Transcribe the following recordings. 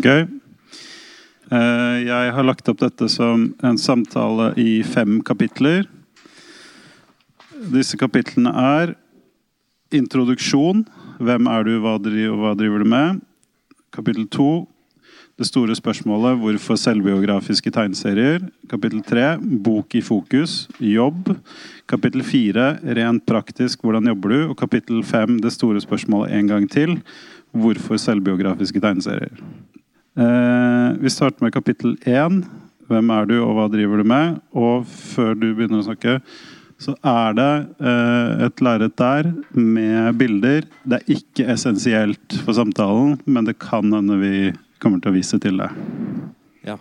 Gøy. Eh, Jeg har lagt opp dette som en samtale i fem kapitler. Disse kapitlene er introduksjon. Hvem er du, hva driver, du med? Kapittel to. Det store spørsmålet hvorfor selvbiografiske tegneserier. Kapittel tre bok i fokus. Jobb. Kapittel fire rent praktisk hvordan jobber du? Og kapittel fem det store spørsmålet en gang til. Hvorfor selvbiografiske tegneserier? Eh, vi starter med kapittel én. Hvem er du, og hva driver du med? Og før du begynner å snakke, så er det eh, et lerret der med bilder. Det er ikke essensielt for samtalen, men det kan hende vi kommer til å vise til det. Ja.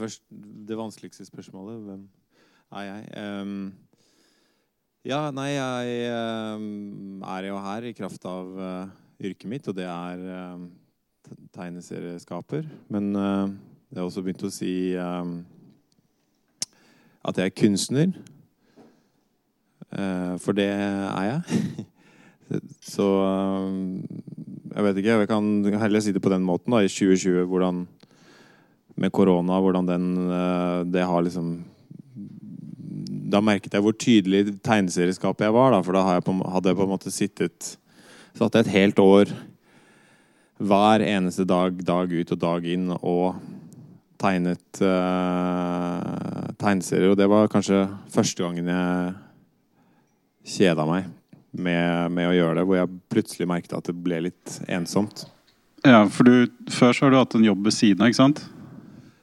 Først, det vanskeligste spørsmålet Hvem er jeg? Um, ja, nei, jeg um, er jo her i kraft av uh, yrket mitt, og det er ehm, tegneserieskaper. Men uh, jeg har også begynt å si um, at jeg er kunstner. Eh, for det er jeg. Så jeg vet ikke. Jeg kan heller si det på den måten. da, I 2020, hvordan med korona, hvordan den eh, Det har liksom Da merket jeg hvor tydelig tegneserieskapet jeg var. da, For da jeg på, hadde jeg på en måte sittet Satt jeg et helt år hver eneste dag, dag ut og dag inn, og tegnet uh, tegneserier. Og det var kanskje første gangen jeg kjeda meg med, med å gjøre det, hvor jeg plutselig merket at det ble litt ensomt. Ja, for du, Før så har du hatt en jobb ved siden av, ikke sant?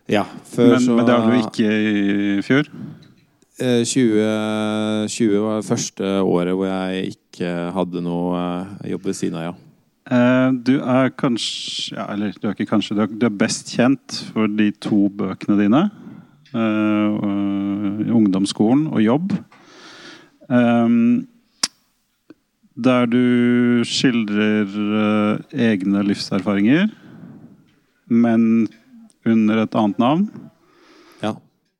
Ja, før Men, så men det har du ikke i fjor? Eh, 2020 var det første året hvor jeg ikke hadde noe eh, jobb ved siden av, ja. Eh, Du er kanskje ja, Eller du er ikke kanskje, du er, du er best kjent for de to bøkene dine. Uh, ungdomsskolen og jobb. Ehm, der du skildrer uh, egne livserfaringer, men under et annet navn. Ja.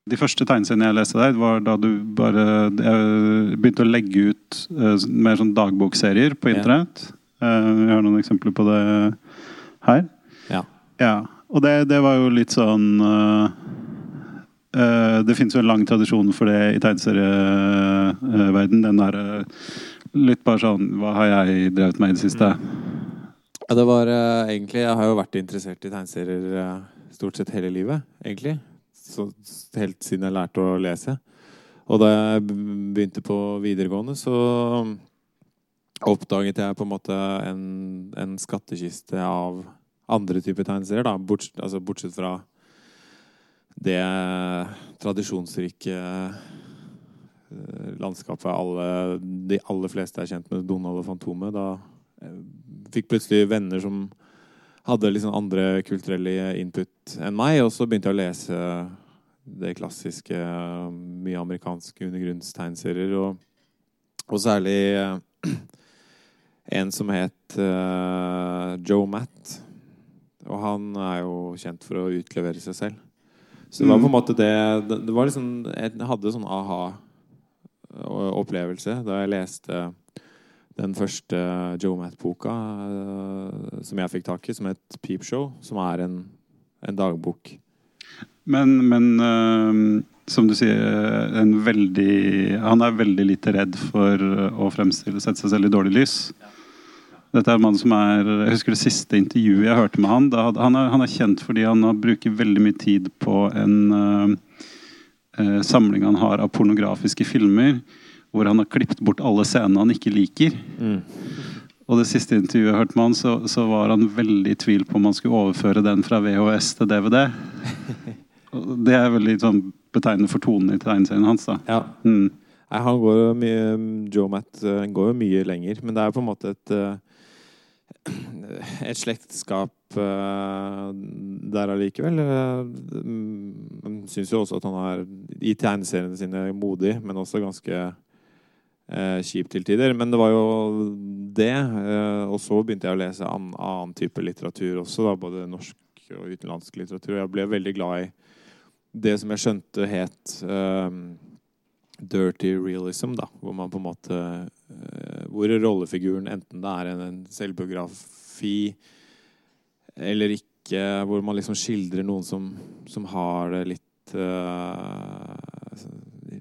De første tegneseriene jeg leste der, var da du bare jeg begynte å legge ut uh, mer sånn dagbokserier på Ja. internett. Eh, Vi har noen eksempler på det her. Ja. Ja, og det, det var jo litt sånn eh, Det fins jo en lang tradisjon for det i tegneserieverden. Den derre litt bare sånn Hva har jeg drevet med i det siste? Ja, det var uh, egentlig Jeg har jo vært interessert i tegneserier uh, stort sett hele livet, egentlig. Så, helt siden jeg lærte å lese. Og da jeg begynte på videregående, så oppdaget jeg på en måte en, en skattkiste av andre typer tegneserier. Da. Bortsett, altså, bortsett fra det tradisjonsrike landskapet alle, de aller fleste er kjent med, Donald og Fantomet. Da eh, fikk plutselig venner som hadde liksom andre kulturelle input enn meg, og så begynte jeg å lese det klassiske, mye amerikanske undergrunnstegneserier, og, og særlig eh, en som het uh, Joe Matt. Og han er jo kjent for å utlevere seg selv. Så det var på en måte det Det, det var liksom Jeg hadde sånn aha-opplevelse da jeg leste den første Joe Matt-boka eh, som jeg fikk tak i, som het Peep Show, som er en, en dagbok. Men, men uh, som du sier, veldig, han er veldig lite redd for å fremstille sette seg selv i dårlig lys. Dette er en mann som er, Jeg husker det siste intervjuet jeg hørte med han. Han, er, han er kjent fordi han bruker veldig mye tid på en eh, eh, samling han har av pornografiske filmer. Hvor han har klippet bort alle scenene han ikke liker. Og det siste intervjuet jeg hørte med han, så, så var han veldig i tvil på om han skulle overføre den fra VHS til DVD. Det er veldig sånn betegnende for tonen i tegneserien hans. da. Ja. Mm. Nei, han går jo mye Joe Matt eh, går jo mye lenger, men det er på en måte et eh, et slektskap der allikevel. Uh, Syns jo også at han er i tegneseriene sine modig, men også ganske uh, kjip til tider. Men det var jo det. eh, og så begynte jeg å lese an, annen type litteratur også, da, både norsk og utenlandsk litteratur. Jeg ble veldig glad i det som jeg skjønte het eh, dirty realism, da, hvor man på en måte hvor rollefiguren, enten det er en, en selvbiografi eller ikke, hvor man liksom skildrer noen som, som har det litt uh,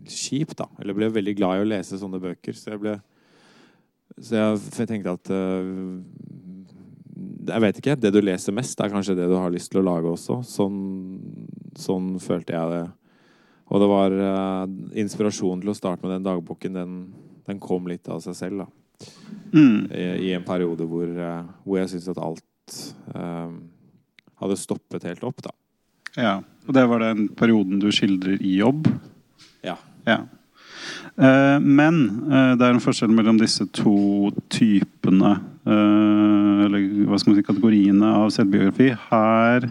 kjipt, da. Eller ble veldig glad i å lese sånne bøker. Så jeg ble Så jeg, tenkte at uh, Jeg vet ikke. Det du leser mest, er kanskje det du har lyst til å lage også. Sånn, sånn følte jeg det. Og det var uh, inspirasjonen til å starte med den dagboken. Den, den kom litt av seg selv, da. Mm. I, I, en periode hvor, hvor jeg syntes at alt hadde stoppet helt opp, da. Ja, Og det var den perioden du skildrer i jobb? Ja. ja. Uh, men uh, det er en forskjell mellom disse to typene uh, Eller hva skal man si, kategoriene av selvbiografi. Her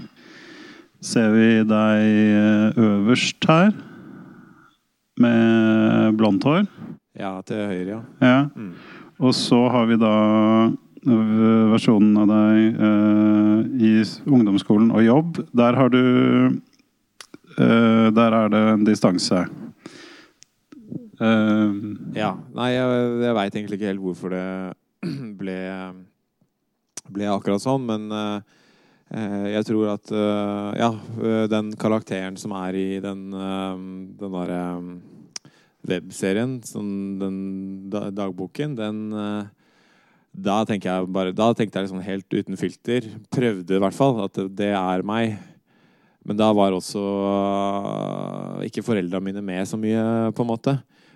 ser vi deg øverst her. Med blondt hår. Ja, til høyre, ja. ja. Mm. Og så har vi da versjonen av deg i ungdomsskolen og jobb. Der har du Der er det en distanse. Uh, ja. Nei, jeg, jeg veit egentlig ikke helt hvorfor det ble, ble akkurat sånn, men uh, jeg tror at Ja, den karakteren som er i den, den derre webserien, sånn, den dagboken, den da jeg bare Da tenkte jeg liksom helt uten filter. Prøvde i hvert fall at det er meg. Men da var også ikke foreldra mine med så mye, på en måte.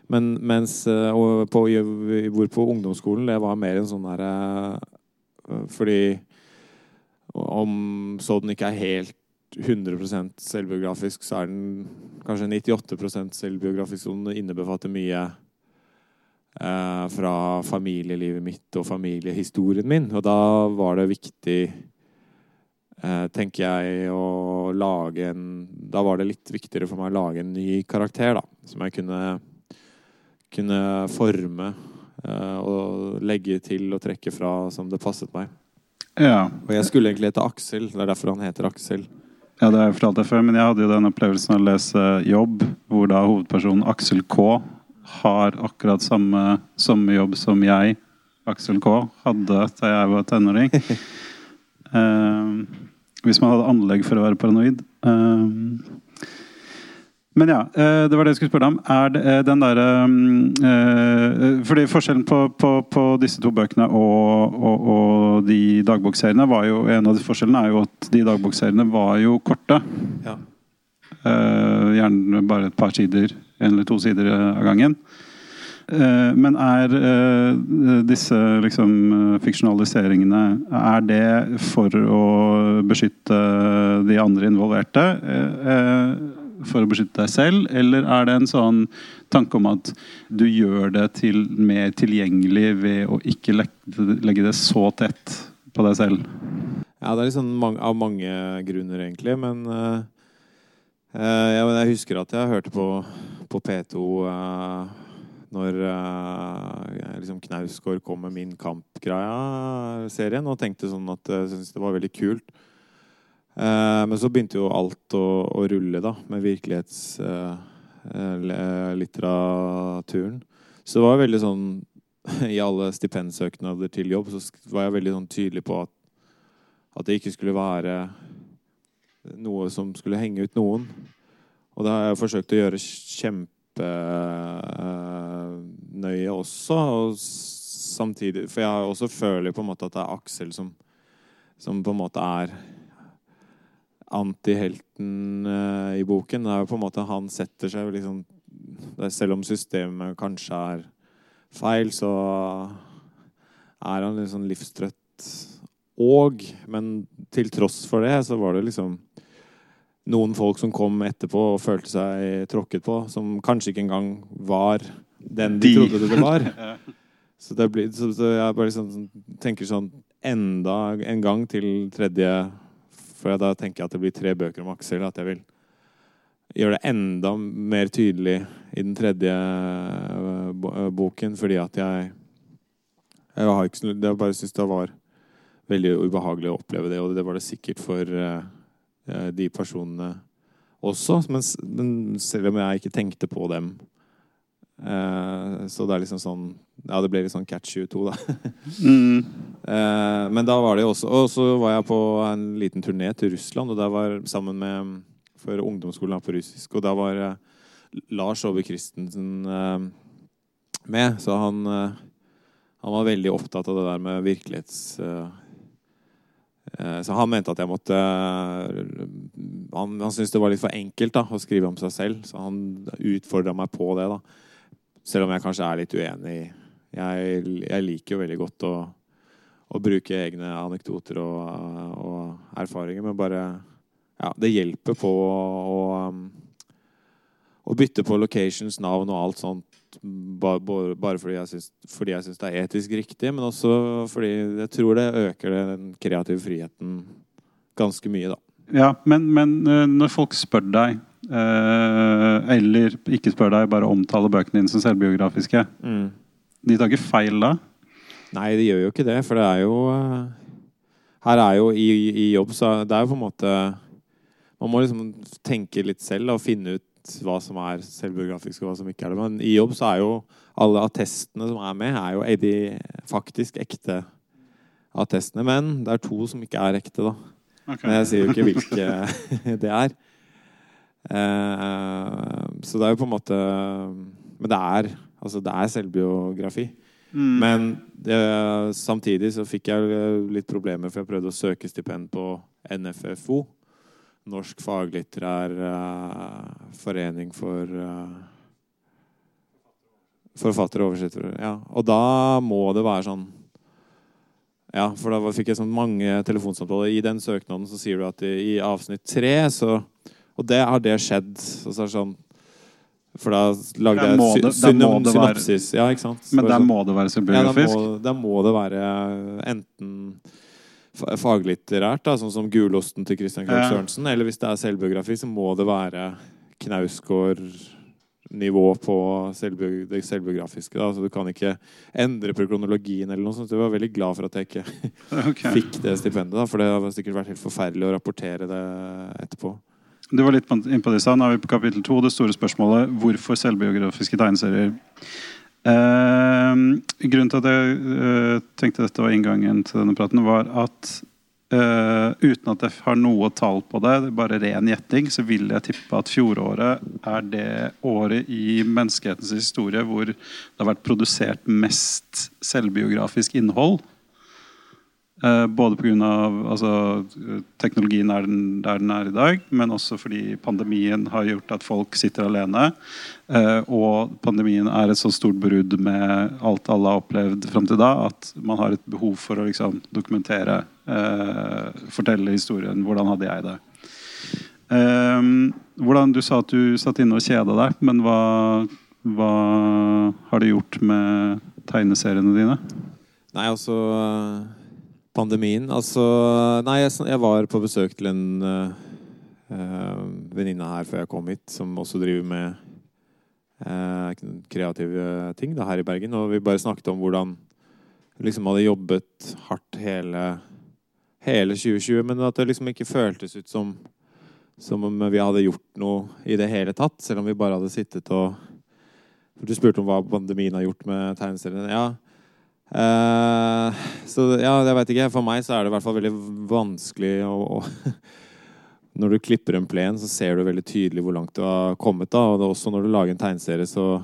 Men mens eh, på, hvor på ungdomsskolen det var mer en sånn derre eh, Fordi om så den ikke er helt 100% selvbiografisk, så er den kanskje 98% selvbiografisk, som innebefatter mye eh, fra familielivet mitt og familiehistorien min. Og da var det viktig, eh, tenker jeg, å lage en Da var det litt viktigere for meg å lage en ny karakter, da. Som jeg kunne kunne forme uh, og legge til og trekke fra som det passet meg. Ja. Og jeg skulle egentlig hete Aksel. Det er derfor han heter Aksel. Ja, det har jeg fortalt deg før, men jeg hadde jo den opplevelsen av å lese Jobb, hvor da hovedpersonen Aksel K har akkurat samme sommerjobb som jeg, Aksel K, hadde da jeg var tenåring. uh, hvis man hadde anlegg for å være paranoid. Uh, men ja, eh, det var det jeg skulle spørre om. Er det eh, den derre øh, Fordi forskjellen på, på, på, disse to bøkene og, og, og, de dagbokseriene var jo En av de forskjellene er jo at de dagbokseriene var jo korte. Ja. Uh, gjerne bare et par sider, en eller to sider av gangen. Uh, men er uh, disse liksom, fiksjonaliseringene Er det for å beskytte de andre involverte? for å beskytte deg selv, eller er det en sånn tanke om at du gjør det til mer tilgjengelig ved å ikke legge det så tett på deg selv? Ja, det er liksom av mange grunner, egentlig. Men jeg husker at jeg hørte på, på P2 uh, når liksom Knausgård kom med Min kamp-greia-serien, og tenkte sånn at jeg syntes det var veldig kult. Eh, men så begynte jo alt å, å rulle, da, med virkelighetslitteraturen. Eh, så det var veldig sånn I alle stipendsøknader til jobb så var jeg veldig sånn tydelig på at, at det ikke skulle være noe som skulle henge ut noen. Og det har jeg forsøkt å gjøre kjempenøye også. Og samtidig, for jeg også føler på en måte at det er Aksel som, som på en måte er antihelten uh, i boken. Det er jo på en måte Han setter seg liksom Selv om systemet kanskje er feil, så er han litt sånn livstrøtt og Men til tross for det, så var det liksom noen folk som kom etterpå og følte seg tråkket på, som kanskje ikke engang var den de, de. trodde det var. Så, det blir, så, så jeg bare liksom, tenker sånn enda en gang til tredje for da tenker jeg at det blir tre bøker om Aksel. At jeg vil gjøre det enda mer tydelig i den tredje eh, eh, boken, fordi at jeg Jeg har ikke Jeg bare syns det var veldig ubehagelig å oppleve det, og det var det sikkert for uh, de personene også. Men, men, selv om jeg ikke tenkte på dem Eh, så det er liksom sånn Ja, det ble litt sånn catch 22, da. Mm. Eh, men da var det jo også Og så var jeg på en liten turné til Russland, og der var sammen med For ungdomsskolen er på russisk, og da var eh, Lars Ove Christensen eh, med. Så han, eh, han var veldig opptatt av det der med virkelighets... eh, så han mente at jeg måtte Han, han syntes det var litt for enkelt da, å skrive om seg selv, så han utfordra meg på det. da Selv om jeg kanskje er litt uenig. Jeg, jeg liker jo veldig godt å, å bruke egne anekdoter og, og erfaringer, men bare Ja, det hjelper på å, å, å bytte på locations, navn og alt sånt. Bare, fordi jeg syns, fordi jeg syns det er etisk riktig, men også fordi jeg tror det øker den kreative friheten ganske mye, da. Ja, men, men eh, når folk spør deg, eh, eller ikke spør deg, bare omtaler bøkene dine som selvbiografiske, de tar ikke feil da? Nei, de gjør jo ikke det, for det er jo eh, Her er jo i, i jobb, så det er jo på en måte Man må liksom tenke litt selv og finne ut hva som er selvbiografisk, og hva som ikke er det. Men i jobb så er jo alle attestene som er med, er jo er de faktisk ekte attestene. Men det er to som ikke er ekte, da. Okay. Men jeg sier jo ikke hvilke det er. Eh, så det er jo på en måte Men det er, altså det er selvbiografi. Mm. Men det, samtidig så fikk jeg litt problemer, for jeg prøvde å søke stipend på NFFO. Norsk faglitterær uh, forening for uh, Forfattere og oversettere. Ja. Og da må det være sånn Ja, for da fikk jeg sånn mange telefonsamtaler. I den søknaden så sier du at i, i avsnitt tre så Og det har det skjedd. Så, så er det sånn For da lagde jeg det- synom- være- synopsis. Ja, ikke sant? Men der sånn- må det være ja, da må, da må det være enten faglitterært, da, sånn som 'Gulosten' til Christian Ja. Sørensen, eller hvis det er selvbiografi, så må det være Knausgård-nivå på selvbi det selvbiografiske. Da. Så du kan ikke endre på kronologien eller noe sånt. Jeg var veldig glad for at jeg ikke okay. fikk det stipendet, da, for det har sikkert vært helt forferdelig å rapportere det etterpå. Du var litt innpå inne på det i stad. Nå er vi på kapittel to. Det store spørsmålet hvorfor selvbiografiske tegneserier. Eh, grunnen til at jeg eh, tenkte dette var inngangen til denne praten, var at eh, uten at jeg har noe tall på det, det er bare ren gjetting, så vil jeg tippe at fjoråret er det året i menneskehetens historie hvor det har vært produsert mest selvbiografisk innhold. Eh, både pga. Altså, teknologien er den der den er i dag, men også fordi pandemien har gjort at folk sitter alene. Eh, og pandemien er et så stort brudd med alt alle har opplevd fram til da, at man har et behov for å liksom, dokumentere, eh, fortelle historien. Hvordan hadde jeg det? Hvordan, du sa at du satt inne og kjeda deg, men hva, hva har det gjort med tegneseriene dine? Nei, altså Pandemien Altså Nei, jeg, jeg var på besøk til en uh, venninne her før jeg kom hit, som også driver med uh, kreative ting da, her i Bergen. Og vi bare snakket om hvordan hun liksom hadde jobbet hardt hele, hele 2020, men at det liksom ikke føltes ut som som om vi hadde gjort noe i det hele tatt, selv om vi bare hadde sittet og Du spurte om hva pandemien har gjort med tegneseriene. Ja, Eh, så ja, jeg vet ikke. For meg så er det i hvert fall veldig vanskelig å, å Når du klipper en plen, så ser du veldig tydelig hvor langt du har kommet. da, Og også når du lager en tegneserie, så,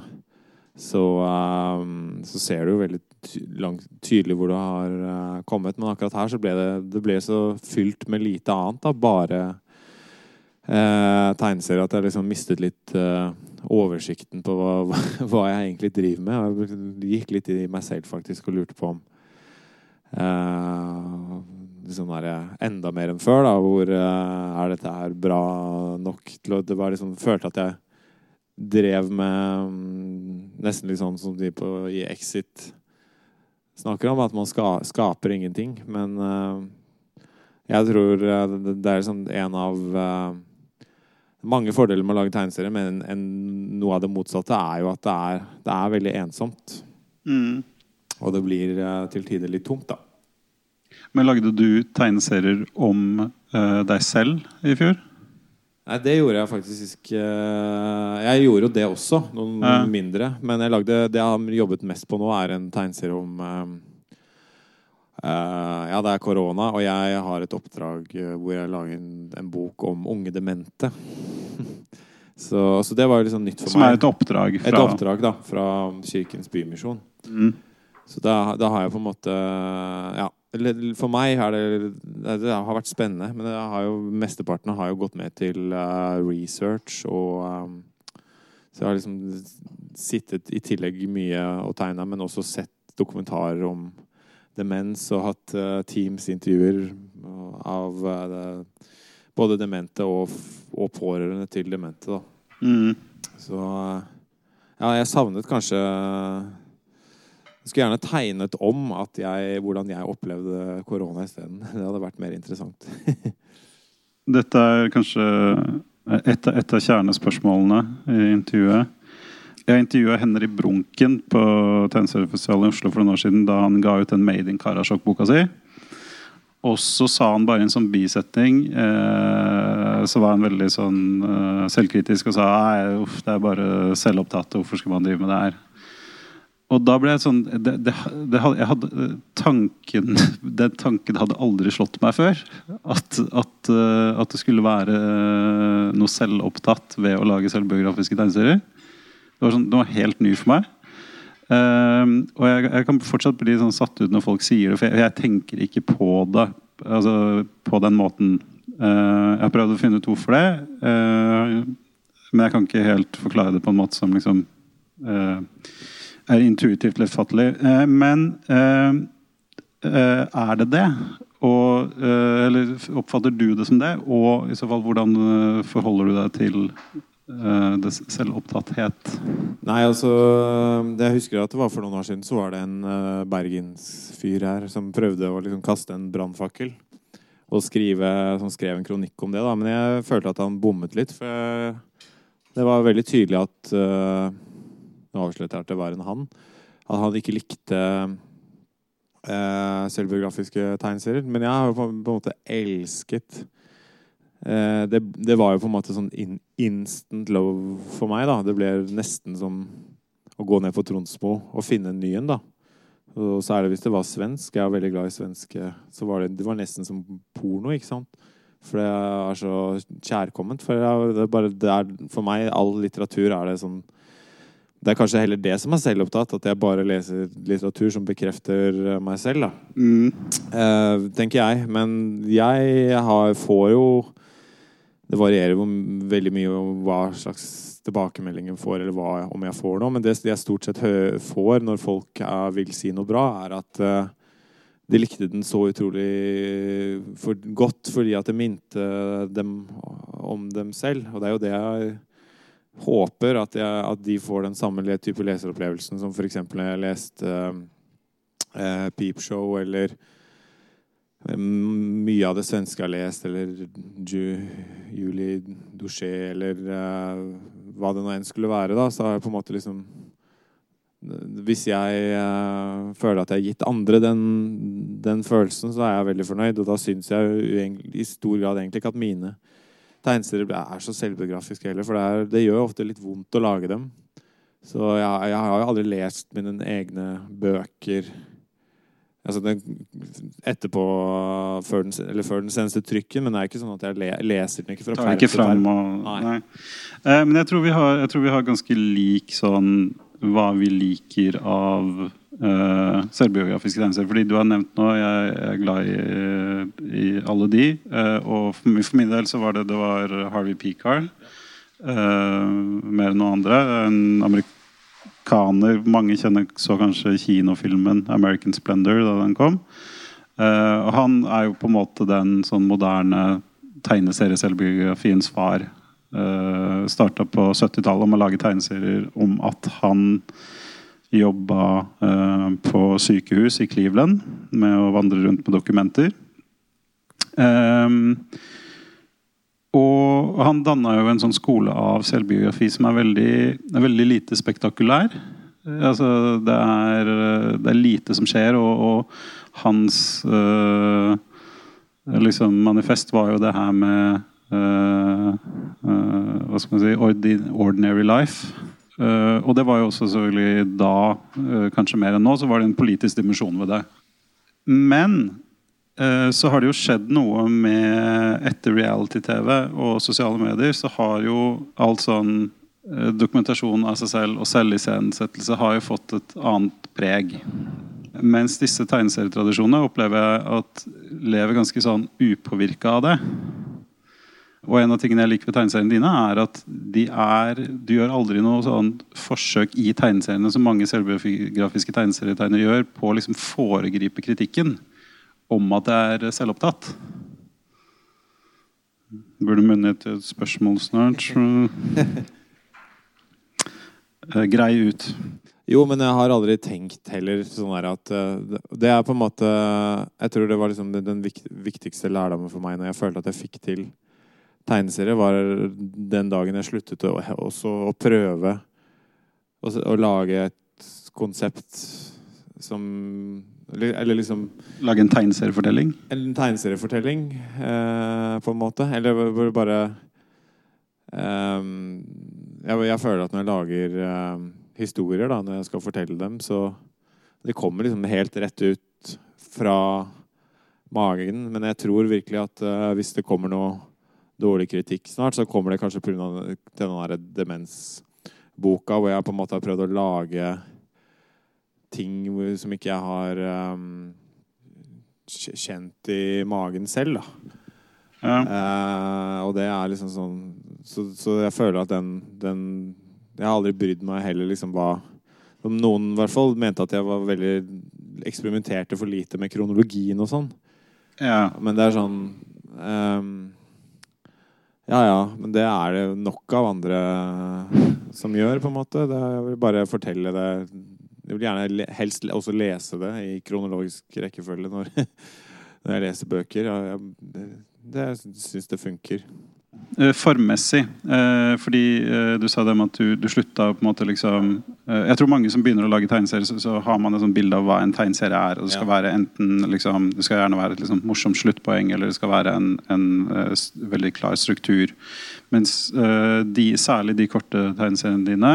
så, eh, så ser du veldig ty langt, tydelig hvor du har uh, kommet. Men akkurat her så ble det, det ble så fylt med lite annet. da, Bare eh, tegneserier at jeg liksom mistet litt oversikten på hva, hva jeg egentlig driver med. Jeg gikk litt i meg selv faktisk og lurte på om eh, liksom enda mer enn før. da, Hvor eh, er dette her bra nok til å Det var liksom følte at jeg drev med mm, nesten litt sånn som de på, i Exit snakker om, at man ska, skaper ingenting. Men eh, jeg tror eh, det, det er liksom en av eh, mange fordeler med å lage tegneserier, men en, noe av det motsatte er jo at det er, det er veldig ensomt. Mm. Og det blir eh, til tider litt tomt, da. Men lagde du tegneserier om uh, deg selv i fjor? Nei, det gjorde jeg faktisk uh, Jeg gjorde jo det også, noen Ja. mindre. Men lagde, det jeg har jobbet mest på nå, er en tegneserie om eh, eh, Ja, det er korona, og jeg har et oppdrag eh, hvor jeg lager en, en bok om unge demente. så, så det var jo liksom nytt for Som er et oppdrag fra Et oppdrag da, fra Kirkens Bymisjon. Mm. Så da, da har jeg på en måte Ja. For meg det Det det har vært spennende, men det har jo, mesteparten har jo gått med til uh, research og um, Så jeg har liksom sittet i tillegg mye og tegna, men også sett dokumentarer om demens og hatt uh, Teams-intervjuer av eh, både demente og, og pårørende til demente. Mm. Så ja, jeg savnet kanskje Jeg skulle gjerne tegnet om at jeg, hvordan jeg opplevde korona isteden. Det hadde vært mer interessant. Dette er kanskje et, et av kjernespørsmålene i intervjuet. Jeg intervjua Henry Brunken på Tegneseriefestivalen i Oslo for noen år siden da han ga ut den Made in Karasjok-boka si. Og så sa han bare en sånn bisetning eh, Så var han veldig sånn eh, selvkritisk og sa nei, uff, det er bare selvopptatt. Hvorfor skal man drive med det her? Og da ble jeg sånn det, det, det, hadde- hadde, tanken, Den tanken hadde aldri slått meg før. At, at, eh, at det skulle være eh, noe selvopptatt ved å lage selvbiografiske tegneserier. Det var, sånn, det var helt ny for meg. Uh, og jeg, jeg kan fortsatt bli sånn satt ut når folk sier det, for jeg, jeg tenker ikke på det altså, på den måten. Uh, jeg har prøvd å finne ut hvorfor det, uh, men jeg kan ikke helt forklare det på en måte som liksom eh, er intuitivt lettfattelig. Men eh, er det det? Og, eh, eller oppfatter du det som det? Og i så fall, hvordan forholder du deg til det selvopptatthet? Nei, altså Jeg husker at det var for noen år siden så var det en uh, bergensfyr her som prøvde å liksom kaste en brannfakkel. Og skrive, som skrev en kronikk om det. da Men jeg følte at han bommet litt. For det var veldig tydelig at uh, Nå avslørte jeg at det var en han. At han ikke likte uh, selvbiografiske tegneserier. Men jeg har på, på en måte elsket Eh, det, det var jo på en måte sånn in, instant love for meg. da Det ble nesten som å gå ned på Tronsmo og finne en ny en. da Og Særlig hvis det var svensk. Jeg er veldig glad i svenske. Så var det, det var nesten som porno. ikke sant? For det er så kjærkomment. For, det er bare, det er, for meg, all litteratur er det sånn Det er kanskje heller det som er selvopptatt. At jeg bare leser litteratur som bekrefter meg selv. da Mm. Eh, tenker jeg. Men jeg har, får jo Det varierer veldig mye om hva slags tilbakemeldinger får, eller hva, om jeg får noe. Men det jeg stort sett får når folk er, vil si noe bra, er at uh, de likte den så utrolig for godt fordi at det minte dem om dem selv. Og det er jo det jeg håper, at, jeg, at de får den samme type leseropplevelsen som f.eks. når jeg leste eh, Peep Show eller eh, mye av det svenske har lest, eller Ju, Julie Douché, eller uh, hva det nå enn skulle være, da, så har jeg på en måte liksom Hvis jeg uh, føler at jeg har gitt andre den, den følelsen, så er jeg veldig fornøyd. Og da syns jeg i stor grad egentlig ikke at mine tegneserier er så selvbiografiske heller, for det, er, det gjør ofte litt vondt å lage dem. Så jeg, jeg har jo aldri lest mine egne bøker Altså den, etterpå før den, eller før den seneste trykken, men det er ikke sånn at jeg le, leser den ikke fra til perm. Nei. Nei. Eh, men jeg tror, vi har, jeg tror vi har ganske lik sånn hva vi liker av eh, selvbiografiske tegneserier. Fordi du har nevnt nå Jeg er glad i, i alle de. eh, og for, for min del så var det det var Harvey Peacar. eh, mer enn noe andre. En amerikaner Mange kjenner så kanskje kinofilmen 'American Splendor' da den kom. Uh, og han er jo på en måte den sånn moderne tegneserieselvbiografiens far. Uh, Starta på 70-tallet med å lage tegneserier om at han jobba uh, på sykehus i Cleveland med å vandre rundt med dokumenter. Ehm, og han danna jo en sånn skole av selvbiografi som er veldig, er veldig lite spektakulær. Altså, det, er, det er lite som skjer, og, og hans øh, liksom manifest var jo det her med øh, øh, Hva skal man si Ordinary life. Uh, og det var jo også selvfølgelig da, kanskje mer enn nå, så var det en politisk dimensjon ved det. Men så har det jo skjedd noe med Etter reality-TV og sosiale medier så har jo alt sånn eh, dokumentasjon av seg selv og selviscenesettelse har jo fått et annet preg. Mens disse tegneserietradisjonene opplever jeg at lever ganske sånn upåvirka av det. Og en av tingene jeg liker ved tegneseriene dine, er at de er, du gjør aldri noe sånn forsøk i tegneseriene som mange selvbiografiske tegneserietegnere gjør, på å liksom foregripe kritikken om at jeg er selvopptatt. Burde munne ut et spørsmål snart. Eh, Grei ut. Jo, men jeg har aldri tenkt heller sånn der at eh, det- er på en måte Jeg tror det var liksom den- den viktigste lærdommen for meg når jeg følte at jeg fikk til tegneserie, var den dagen jeg sluttet å, også å prøve å, å lage et konsept som Eller, eller liksom Lage en tegneseriefortelling. en tegneseriefortelling, eh, på en måte. Eller hvor bare eh, jeg, jeg føler at når jeg lager eh, historier, da, når jeg skal fortelle dem, så De kommer liksom helt rett ut fra magen. Men jeg tror virkelig at eh, hvis det kommer noe dårlig kritikk snart, så kommer det kanskje pga. den der demensboka, hvor jeg på en måte har prøvd å lage ting som ikke jeg har um, kjent i magen selv, da. Ja. Uh, og det er liksom sånn Så, så jeg føler at den, den Jeg har aldri brydd meg heller liksom hva Om noen i hvert fall mente at jeg var veldig eksperimenterte for lite med kronologien og sånn. ja. Men det er sånn um, Ja ja, men det er det nok av andre som gjør, på en måte. Det, jeg vil bare fortelle det Jeg vil gjerne helst også lese det i kronologisk rekkefølge når, når jeg leser bøker. Jeg, det, jeg syns det funker. Eh, Formmessig. Eh, fordi eh, du sa det med at du, du slutta på en måte liksom Jeg tror mange som begynner å lage tegneserier, så, så har man et sånt bilde av hva en tegneserie er. og Det skal Ja. være enten liksom, Det skal gjerne være et liksom, morsomt sluttpoeng, eller det skal være en, en eh, veldig klar struktur. Mens de, særlig de korte tegneseriene dine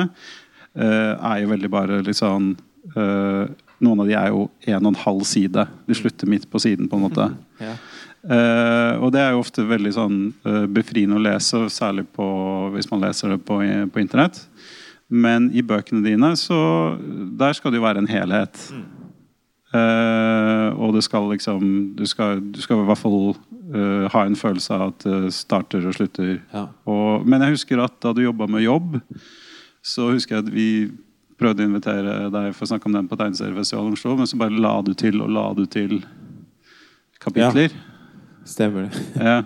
er jo veldig bare sånn eh, Noen av de er jo en og en halv side. De slutter midt på siden, på en måte. Ja. Uh, og det er jo ofte veldig sånn uh, befriende å lese, særlig på, hvis man leser det på, på internett. Men i bøkene dine, så der skal det jo være en helhet. Eh, og det skal liksom Du skal, du skal i hvert fall eh, ha en følelse av at det starter og slutter. Ja. Og, men jeg husker at da du jobba med jobb, så husker jeg at vi prøvde å invitere deg for å snakke om den på Tegneseriefestivalen i Oslo, men så bare la du til og la du til kapitler. Ja, Stemmer det. Ja.